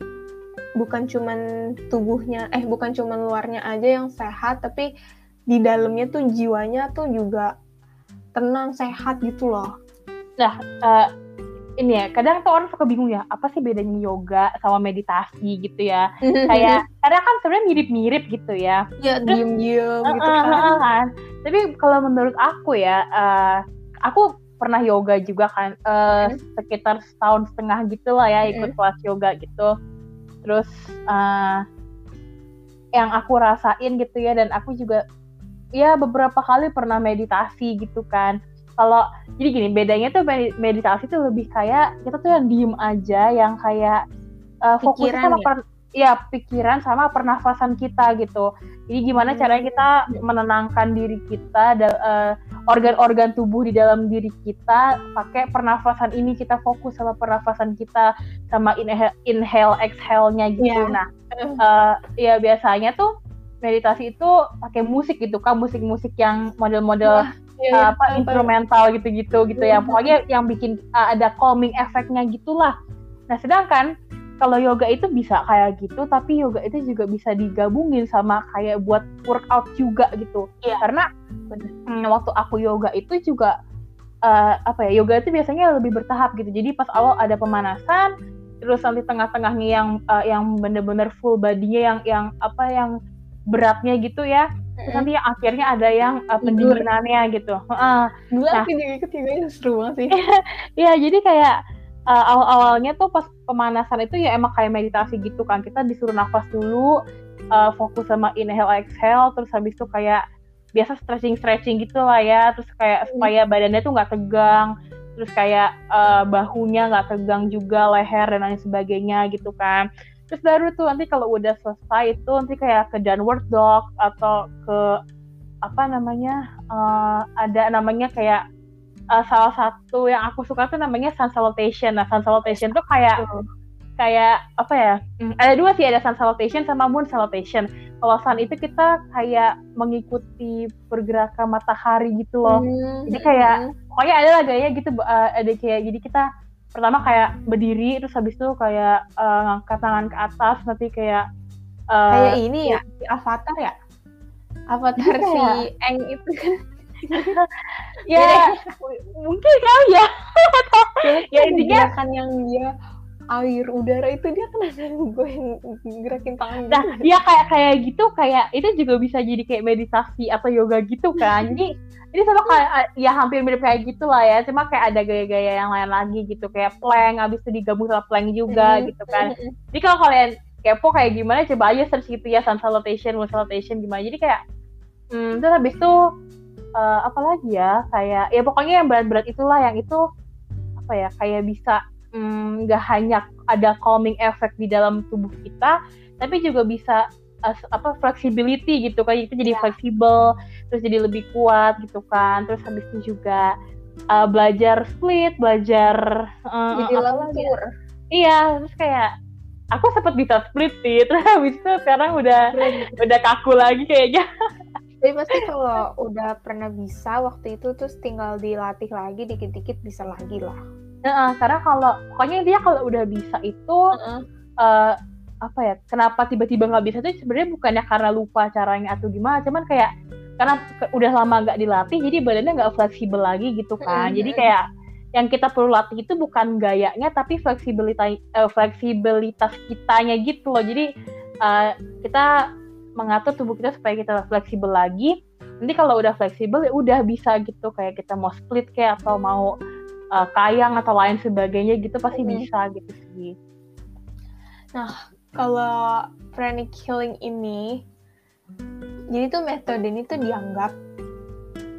bukan cuman tubuhnya, eh bukan cuman luarnya aja yang sehat, tapi di dalamnya tuh jiwanya tuh juga tenang, sehat gitu loh. Nah, uh, ini ya kadang tuh orang suka bingung ya apa sih bedanya yoga sama meditasi gitu ya kayak karena kan sebenarnya mirip-mirip gitu ya ya diem-diem uh, gitu kan. Uh, kan tapi kalau menurut aku ya uh, aku pernah yoga juga kan uh, hmm. sekitar setahun setengah gitu lah ya ikut hmm. kelas yoga gitu terus uh, yang aku rasain gitu ya dan aku juga ya beberapa kali pernah meditasi gitu kan kalau jadi gini bedanya tuh meditasi tuh lebih kayak kita tuh yang diem aja yang kayak uh, fokusnya sama ya? per, ya pikiran sama pernafasan kita gitu jadi gimana hmm. caranya kita menenangkan diri kita dan uh, organ-organ tubuh di dalam diri kita pakai pernafasan ini kita fokus sama pernafasan kita sama inhale, inhale exhale-nya gitu yeah. nah uh, ya biasanya tuh meditasi itu pakai musik gitu kan musik-musik yang model-model iya, iya, apa instrumental gitu-gitu gitu ya. Pokoknya yang bikin uh, ada calming efeknya gitulah. Nah sedangkan kalau yoga itu bisa kayak gitu tapi yoga itu juga bisa digabungin sama kayak buat workout juga gitu. Yeah. karena hmm, waktu aku yoga itu juga uh, apa ya yoga itu biasanya lebih bertahap gitu. Jadi pas awal ada pemanasan terus nanti tengah-tengahnya yang uh, yang bener-bener full badinya yang yang apa yang beratnya gitu ya. Terus nanti yang akhirnya ada yang uh, pendinginannya gitu. Uh, nah, ketiganya seru banget sih. Iya, jadi kayak uh, awal-awalnya tuh pas pemanasan itu ya emang kayak meditasi gitu kan. Kita disuruh nafas dulu uh, fokus sama inhale exhale terus habis itu kayak biasa stretching stretching gitu lah ya. Terus kayak supaya badannya tuh nggak tegang. Terus kayak uh, bahunya nggak tegang juga leher dan lain sebagainya gitu kan terus baru tuh nanti kalau udah selesai itu nanti kayak ke downward dog atau ke apa namanya uh, ada namanya kayak uh, salah satu yang aku suka tuh namanya sun salutation. Nah sun salutation tuh kayak kayak apa ya hmm, ada dua sih ada sun salutation sama moon salutation. Kalau sun itu kita kayak mengikuti pergerakan matahari gitu loh. Hmm. jadi kayak pokoknya ada lah gaya gitu uh, ada kayak jadi kita pertama kayak berdiri terus habis itu kayak uh, ngangkat tangan ke atas nanti kayak uh, kayak ini ya? di avatar ya? Avatar si ya? Eng itu. Kan ya mungkin kali ya. Ya intinya kan yang dia air udara itu dia gue yang gerakin tangan nah gitu. dia kayak kayak gitu kayak itu juga bisa jadi kayak meditasi atau yoga gitu kan. Jadi ini sama kayak ya hampir mirip kayak gitu lah ya. Cuma kayak ada gaya-gaya yang lain lagi gitu. Kayak plank habis itu digabung sama plank juga gitu kan. Jadi kalau kalian kepo kayak gimana coba aja search gitu ya sun salutation moon salutation gimana. Jadi kayak hmm, terus habis itu uh, apa lagi ya? Kayak ya pokoknya yang berat-berat itulah yang itu apa ya kayak bisa mm, nggak mm, hanya ada calming effect di dalam tubuh kita tapi juga bisa uh, apa flexibility gitu. Kan itu jadi yeah. fleksibel terus jadi lebih kuat gitu kan. Terus habis itu juga uh, belajar split belajar uh, jadi lentur iya terus kayak aku sempat bisa split sih. Terus habis itu sekarang udah udah kaku lagi kayaknya. Tapi pasti kalau udah pernah bisa waktu itu terus tinggal dilatih lagi dikit-dikit bisa lagi lah. Uh, karena kalau pokoknya dia kalau udah bisa itu uh -uh. Uh, apa ya kenapa tiba-tiba nggak bisa itu sebenarnya bukannya karena lupa caranya atau gimana cuman kayak karena udah lama nggak dilatih jadi badannya nggak fleksibel lagi gitu kan. Jadi kayak yang kita perlu latih itu bukan gayanya tapi fleksibilitas uh, fleksibilitas kitanya gitu loh. Jadi uh, kita mengatur tubuh kita supaya kita fleksibel lagi. Nanti kalau udah fleksibel ya udah bisa gitu. Kayak kita mau split kayak atau mau uh, kayang atau lain sebagainya gitu pasti hmm. bisa gitu sih. Nah kalau pranic healing ini jadi tuh metode ini tuh dianggap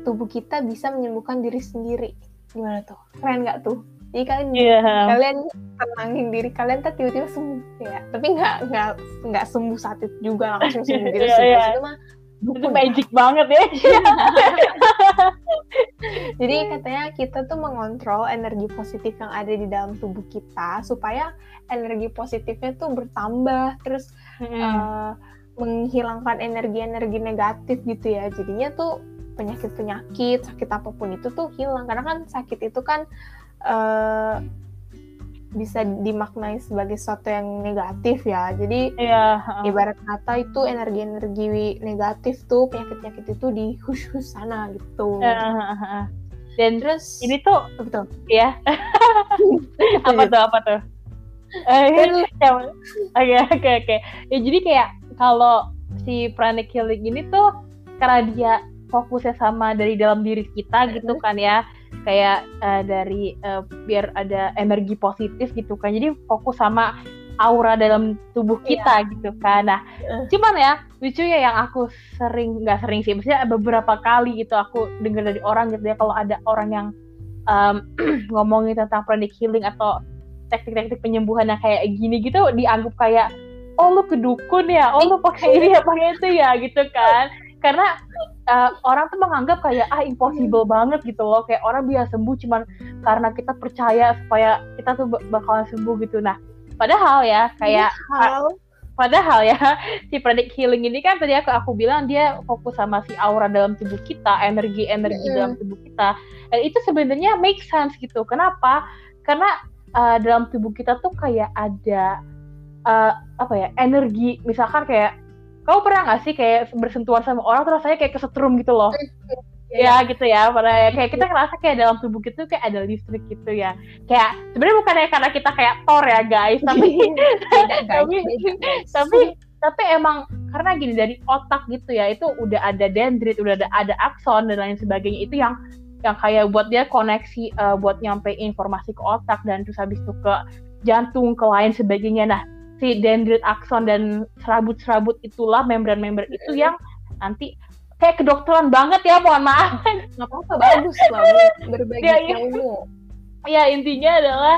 tubuh kita bisa menyembuhkan diri sendiri. Gimana tuh? Keren nggak tuh? Jadi kalian yeah. kalian tenangin diri kalian tuh tiba-tiba sembuh. Ya tapi nggak nggak nggak sembuh saat itu juga langsung sembuh gitu sih. yeah. itu mah itu magic banget ya. Jadi katanya kita tuh mengontrol energi positif yang ada di dalam tubuh kita supaya energi positifnya tuh bertambah. Terus hmm. uh, menghilangkan energi-energi negatif gitu ya jadinya tuh penyakit-penyakit sakit apa pun itu tuh hilang karena kan sakit itu kan uh, bisa dimaknai sebagai sesuatu yang negatif ya. Jadi yeah. uh. ibarat kata itu energi-energi negatif tuh penyakit-penyakit itu di hus-hus sana gitu. Uh, Dan terus ini tuh betul ya. apa tuh apa tuh? Oke oke oke. Ya jadi kayak kalau si pranic healing ini tuh karena dia fokusnya sama dari dalam diri kita gitu kan ya kayak uh, dari uh, biar ada energi positif gitu kan jadi fokus sama aura dalam tubuh iya. kita yeah. gitu kan nah uh. cuman ya lucu ya yang aku sering nggak sering sih maksudnya beberapa kali gitu aku dengar dari orang gitu ya kalau ada orang yang um, ngomongin tentang pranic healing atau teknik-teknik penyembuhan yang kayak gini gitu dianggap kayak oh lu kedukun ya? Oh lu pakai ini ya pakai itu ya gitu kan. Karena uh, orang tuh menganggap kayak ah impossible banget gitu loh. Kayak orang bisa sembuh cuman karena kita percaya supaya kita tuh bakalan sembuh gitu. Nah padahal ya kayak padahal, padahal ya si predict healing ini kan tadi aku aku bilang dia fokus sama si aura dalam tubuh kita energi energi mm. dalam tubuh kita. Dan itu sebenarnya make sense gitu. Kenapa? Karena uh, dalam tubuh kita tuh kayak ada uh, apa ya energi. Misalkan kayak kamu pernah nggak sih kayak bersentuhan sama orang terus rasanya kayak kesetrum gitu loh? Ya gitu ya pada kayak kita ngerasa kayak dalam tubuh gitu kayak ada listrik gitu ya. Kayak sebenarnya bukan ya karena kita kayak Thor ya guys tapi tapi tapi tapi emang karena gini dari otak gitu ya itu udah ada dendrit udah ada ada akson dan lain sebagainya itu yang yang kayak buat dia koneksi uh, buat nyampe informasi ke otak dan terus habis itu ke jantung ke lain sebagainya. Nah si dendrit akson dan serabut-serabut itulah membran-membran itu yang nanti kayak kedokteran banget ya mohon maaf. Nggak apa-apa bagus lah berbagi ya, ilmu. ya intinya adalah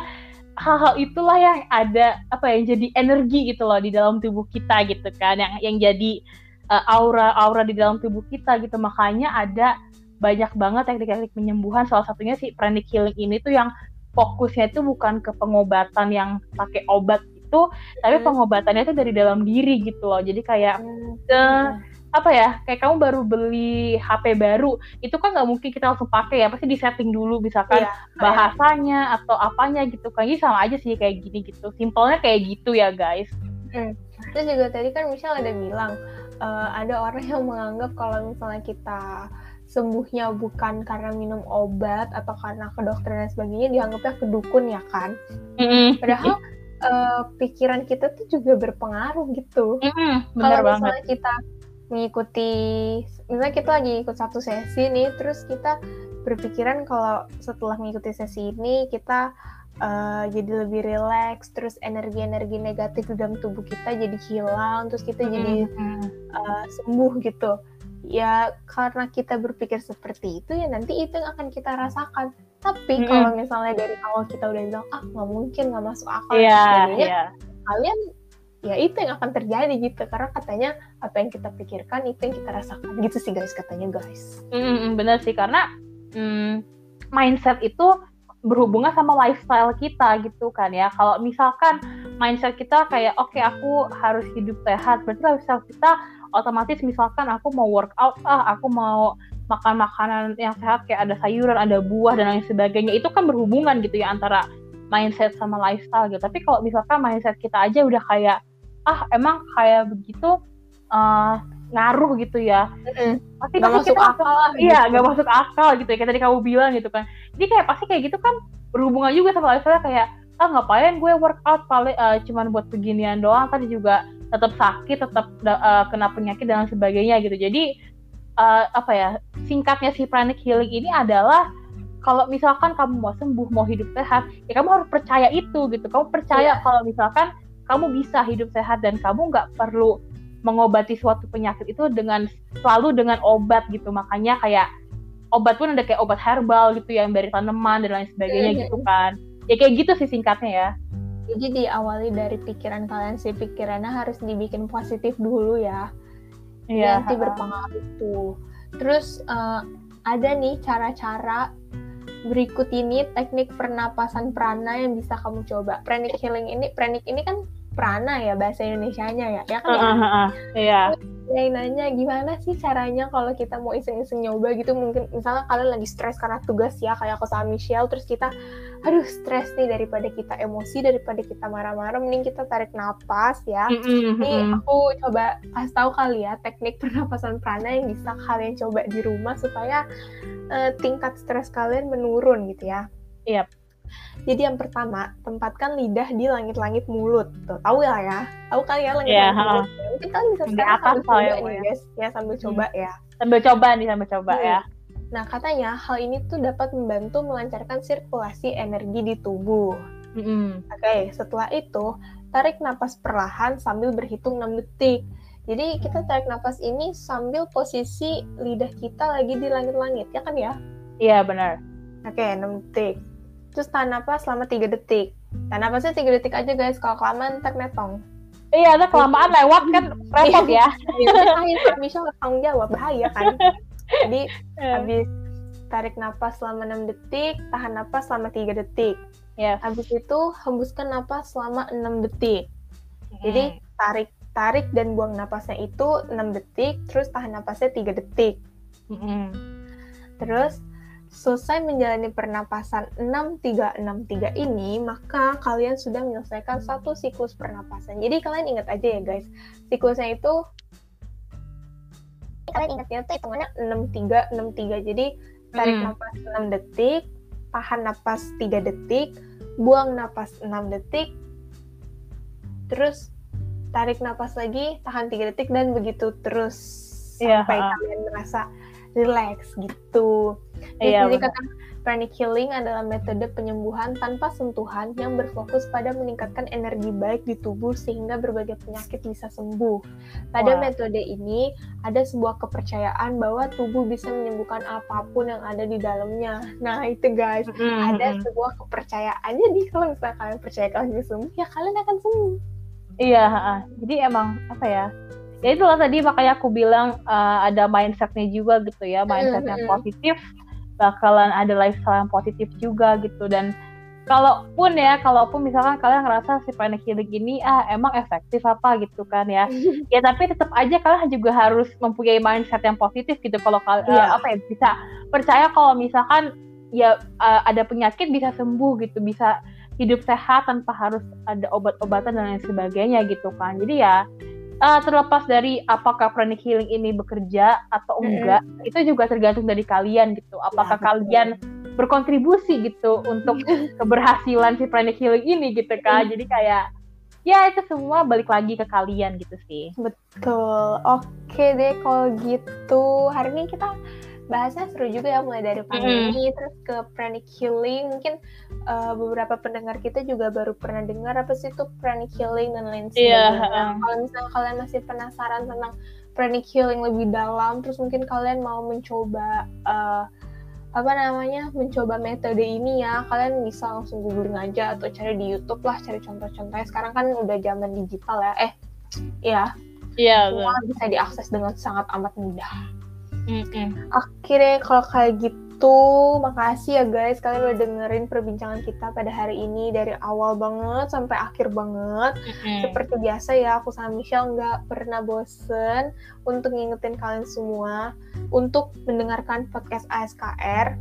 hal-hal itulah yang ada apa yang jadi energi gitu loh di dalam tubuh kita gitu kan yang yang jadi uh, aura aura di dalam tubuh kita gitu. Makanya ada banyak banget teknik-teknik penyembuhan. Salah satunya si pranic healing ini tuh yang fokusnya itu bukan ke pengobatan yang pakai obat itu tapi pengobatannya itu dari dalam diri gitu loh. Jadi kayak ke apa ya kayak kamu baru beli HP baru itu kan nggak mungkin kita langsung pakai ya pasti di setting dulu misalkan iya, bahasanya atau apanya gitu kan. Sama aja sih kayak gini gitu simpelnya kayak gitu ya guys. Hmm. terus juga tadi kan Michelle ada bilang uh, ada orang yang menganggap kalau misalnya kita sembuhnya bukan karena minum obat atau karena kedokteran dan sebagainya dianggapnya kedukun ya kan? Mm-hmm. padahal uh, pikiran kita tuh juga berpengaruh gitu mm-hmm, kalau misalnya banget. kita mengikuti misalnya kita lagi ikut satu sesi nih terus kita berpikiran kalau setelah mengikuti sesi ini kita uh, jadi lebih rileks terus energi-energi negatif di dalam tubuh kita jadi hilang terus kita mm-hmm. jadi uh, sembuh gitu ya karena kita berpikir seperti itu ya nanti itu yang akan kita rasakan tapi kalau misalnya dari awal kita udah bilang ah nggak mungkin nggak masuk akal yeah, yeah. kalian ya itu yang akan terjadi gitu. Karena katanya apa yang kita pikirkan itu yang kita rasakan. Gitu sih guys katanya guys. Mm, bener sih. Karena mm, mindset itu berhubungan sama lifestyle kita gitu kan ya. Kalau misalkan mindset kita kayak oke okay, aku harus hidup sehat berarti lifestyle kita otomatis misalkan aku mau workout ah aku mau makan makanan yang sehat kayak ada sayuran ada buah dan lain sebagainya. Itu kan berhubungan gitu ya antara mindset sama lifestyle gitu. Tapi kalau misalkan mindset kita aja udah kayak ah emang kayak begitu uh, ngaruh gitu ya. Mm-hmm. pasti gak masuk kita akal lah iya gitu. nggak masuk akal gitu ya kayak tadi kamu bilang gitu kan. Jadi kayak pasti kayak gitu kan berhubungan juga sama lifestyle kayak ah ngapain gue workout paling uh, cuman buat beginian doang tadi juga tetap sakit tetap uh, kena penyakit dan sebagainya gitu. Jadi uh, apa ya singkatnya si pranic healing ini adalah kalau misalkan kamu mau sembuh mau hidup sehat ya kamu harus percaya itu gitu. Kamu percaya yeah. kalau misalkan kamu bisa hidup sehat dan kamu nggak perlu mengobati suatu penyakit itu dengan selalu dengan obat gitu. Makanya kayak obat pun ada kayak obat herbal gitu yang dari tanaman dan lain sebagainya mm -hmm. gitu kan. Ya kayak gitu sih singkatnya ya. Jadi diawali dari pikiran kalian sih pikirannya harus dibikin positif dulu ya Iya. Nanti berpengaruh tuh. Terus uh, ada nih cara-cara berikut ini teknik pernapasan prana yang bisa kamu coba. Pranic healing ini, pranic ini kan prana ya bahasa Indonesia-nya ya, ya kan? Uh, uh, uh, iya. Yang nanya gimana sih caranya kalau kita mau iseng-iseng nyoba gitu mungkin misalnya kalian lagi stres karena tugas ya kayak aku sama Michelle terus kita aduh stres nih daripada kita emosi daripada kita marah-marah mending kita tarik nafas ya mm -hmm. nih aku coba kasih tahu kali ya teknik pernapasan prana yang bisa kalian coba di rumah supaya uh, tingkat stres kalian menurun gitu ya iya yep. Jadi yang pertama, tempatkan lidah di langit-langit mulut. Tuh, tahu ya ya? Tahu kali ya langit-langit yeah, mulut. Mungkin kalian bisa sekarang sambil coba ya, nih, guys. Ya, sambil hmm. coba ya. Sambil coba nih, sambil coba hmm. ya. Nah, katanya hal ini tuh dapat membantu melancarkan sirkulasi energi di tubuh. Mm-hmm. Oke, okay, setelah itu tarik napas perlahan sambil berhitung 6 detik. Jadi kita tarik nafas ini sambil posisi lidah kita lagi di langit-langit, ya kan ya? Iya, benar. Oke, 6 detik. Terus tahan nafas selama 3 detik. Tahan nafasnya 3 detik aja guys, kalau kelamaan ntar netong. Iya, ada kelamaan lewat kan repot ya. Iya, Michelle tanggung jawab, bahaya kan. Jadi habis tarik nafas selama 6 detik, tahan nafas selama 3 detik. Ya. Habis itu hembuskan nafas selama 6 detik. Jadi tarik tarik dan buang nafasnya itu 6 detik, terus tahan nafasnya 3 detik. Mm-mm. Terus selesai menjalani pernapasan 6363 ini, maka kalian sudah menyelesaikan satu siklus pernapasan. Jadi kalian ingat aja ya guys, siklusnya itu kalian ingat-ingat tuh hitungannya 6363. Jadi tarik Mm. nafas 6 detik, tahan nafas 3 detik, buang nafas 6 detik, terus tarik nafas lagi, tahan 3 detik dan begitu terus Iya, sampai kalian merasa relax gitu. Jadi Iya, jadi kata pranic healing adalah metode penyembuhan tanpa sentuhan yang berfokus pada meningkatkan energi baik di tubuh sehingga berbagai penyakit bisa sembuh. Pada Wah. metode ini ada sebuah kepercayaan bahwa tubuh bisa menyembuhkan apa pun yang ada di dalamnya. Nah itu guys, Mm-mm, ada mm-mm. sebuah kepercayaan. Jadi kalau misalnya kalian percaya kalian bisa sembuh, ya kalian akan sembuh. Iya, jadi emang apa ya? Ya itulah tadi makanya aku bilang uh, ada mindsetnya juga gitu ya, mindset yang Mm-mm. positif bakalan ada lifestyle yang positif juga gitu dan kalaupun ya, kalaupun misalkan kalian ngerasa si panic healing ini ah emang efektif apa gitu kan ya, ya tapi tetap aja kalian juga harus mempunyai mindset yang positif gitu kalau kal- uh, Iya. apa ya bisa percaya kalau misalkan ya uh, ada penyakit bisa sembuh gitu, bisa hidup sehat tanpa harus ada obat-obatan dan lain sebagainya gitu kan. Jadi ya uh, terlepas dari apakah pranic healing ini bekerja atau enggak, itu juga tergantung dari kalian gitu. Apakah betul. kalian berkontribusi gitu untuk keberhasilan si pranic healing ini gitu kan. Jadi kayak ya itu semua balik lagi ke kalian gitu sih. Betul. Oke deh kalau gitu. Hari ini kita bahasnya seru juga ya mulai dari pandemi terus ke pranic healing. Mungkin uh, beberapa pendengar kita juga baru pernah dengar apa sih itu pranic healing dan lain Iya, sebagainya. heeh. Kalau misalnya kalian masih penasaran tentang pranic healing lebih dalam, terus mungkin kalian mau mencoba uh, apa namanya mencoba metode ini ya kalian bisa langsung googling aja atau cari di YouTube lah cari contoh-contohnya sekarang kan udah zaman digital ya eh ya Iya, semua bisa diakses dengan sangat amat mudah. Mm-mm. Oke deh, kalau kayak gitu, makasih ya guys kalian udah dengerin perbincangan kita pada hari ini dari awal banget sampai akhir banget. Mm-mm. Seperti biasa ya, aku sama Michelle nggak pernah bosen untuk ngingetin kalian semua untuk mendengarkan podcast ASKR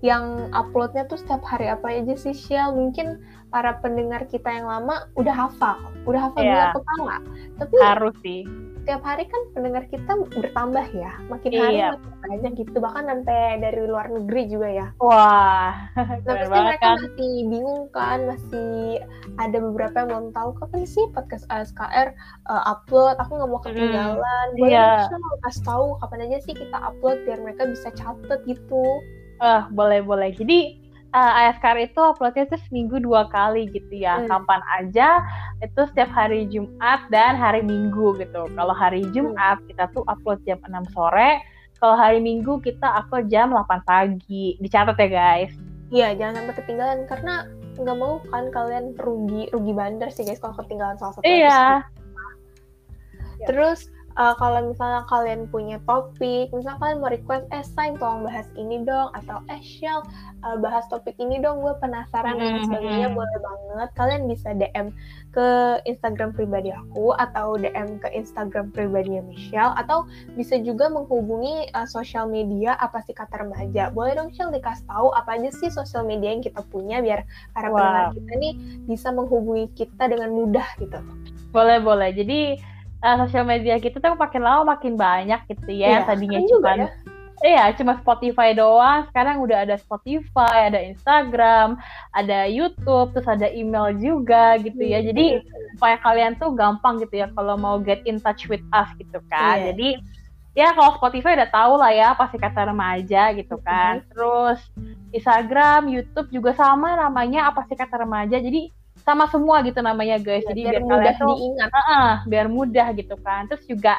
yang uploadnya tuh setiap hari apa aja sih Shell mungkin para pendengar kita yang lama udah hafal udah hafal di Iya. luar kepala tapi Harus sih. Tiap hari kan pendengar kita bertambah ya makin hari Iya. makin banyak gitu bahkan sampai dari luar negeri juga ya Wah, nah pasti mereka kan. masih bingung kan masih ada beberapa yang belum tahu kapan sih podcast ASKR uh, upload aku nggak mau ketinggalan boleh Iya. dong kasih tahu kapan aja sih kita upload biar mereka bisa catet gitu Ah, boleh boleh. Jadi uh, ASKR itu uploadnya tuh seminggu dua kali gitu ya. Hmm. Kapan aja itu setiap hari Jumat dan hari Minggu gitu. Kalau hari Jumat kita tuh upload jam 6 sore. Kalau hari Minggu kita upload jam 8 pagi. Dicatat ya guys. Iya, jangan sampai ketinggalan karena nggak mau kan kalian rugi rugi bandar sih guys kalau ketinggalan salah satu episode. Iya. Ya. Terus uh, kalau misalnya kalian punya topik, misalnya kalian mau request, eh Sain tolong bahas ini dong, atau eh Shell uh, bahas topik ini dong, gue penasaran dan Mhm. sebagainya, boleh banget. Kalian bisa DM ke Instagram pribadi aku atau DM ke Instagram pribadinya Michelle atau bisa juga menghubungi uh, sosial media apa sih kata remaja. Boleh dong Shell dikasih tahu apa aja sih sosial media yang kita punya biar para Wow. pendengar kita nih bisa menghubungi kita dengan mudah gitu. Boleh boleh. Jadi uh, sosial media kita tuh makin lama makin banyak gitu ya. Iya, tadinya cuma ya. Iya, cuma Spotify doang. Sekarang udah ada Spotify, ada Instagram, ada YouTube, terus ada email juga gitu ya. Hmm. Jadi supaya kalian tuh gampang gitu ya kalau mau get in touch with us gitu kan. Iya. Jadi ya kalau Spotify udah tahu lah ya pasti kata remaja gitu kan. Terus Instagram, YouTube juga sama namanya apa sih kata remaja. Jadi sama semua gitu namanya guys. Ya, Jadi biar biar, mudah kalian tuh diingat. uh, uh, biar mudah gitu kan. Terus juga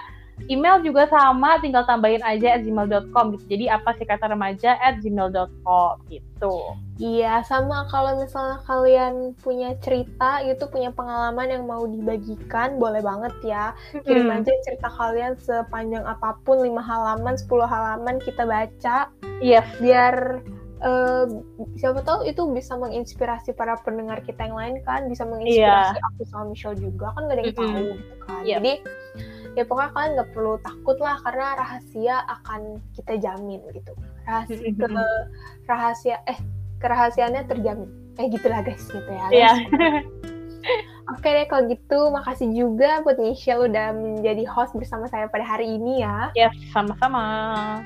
email juga sama, tinggal tambahin aja at gmail.com gitu. Jadi apa sih kata remaja at gmail.com gitu. Iya, sama kalau misalnya kalian punya cerita gitu, punya pengalaman yang mau dibagikan, boleh banget ya. Kirim Hmm. aja cerita kalian sepanjang apa pun, 5 halaman, 10 halaman kita baca. Yes. Biar eh, siapa tahu itu bisa menginspirasi para pendengar kita yang lain kan, bisa menginspirasi aku sama Michelle juga kan gak ada yang Mm-mm. tahu gitu kan. Iya. Jadi ya pokoknya kalian nggak perlu takut lah karena rahasia akan kita jamin gitu. Rahasia ke rahasia eh kerahasiaannya terjamin. Eh gitulah guys gitu ya. Iya. Oke deh kalau gitu makasih juga buat Michelle udah menjadi host bersama saya pada hari ini ya. Yes, sama-sama.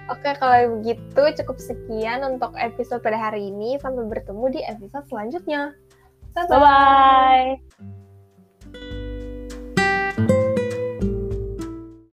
Oke kalau begitu cukup sekian untuk episode pada hari ini. Sampai bertemu di episode selanjutnya. Bye-bye.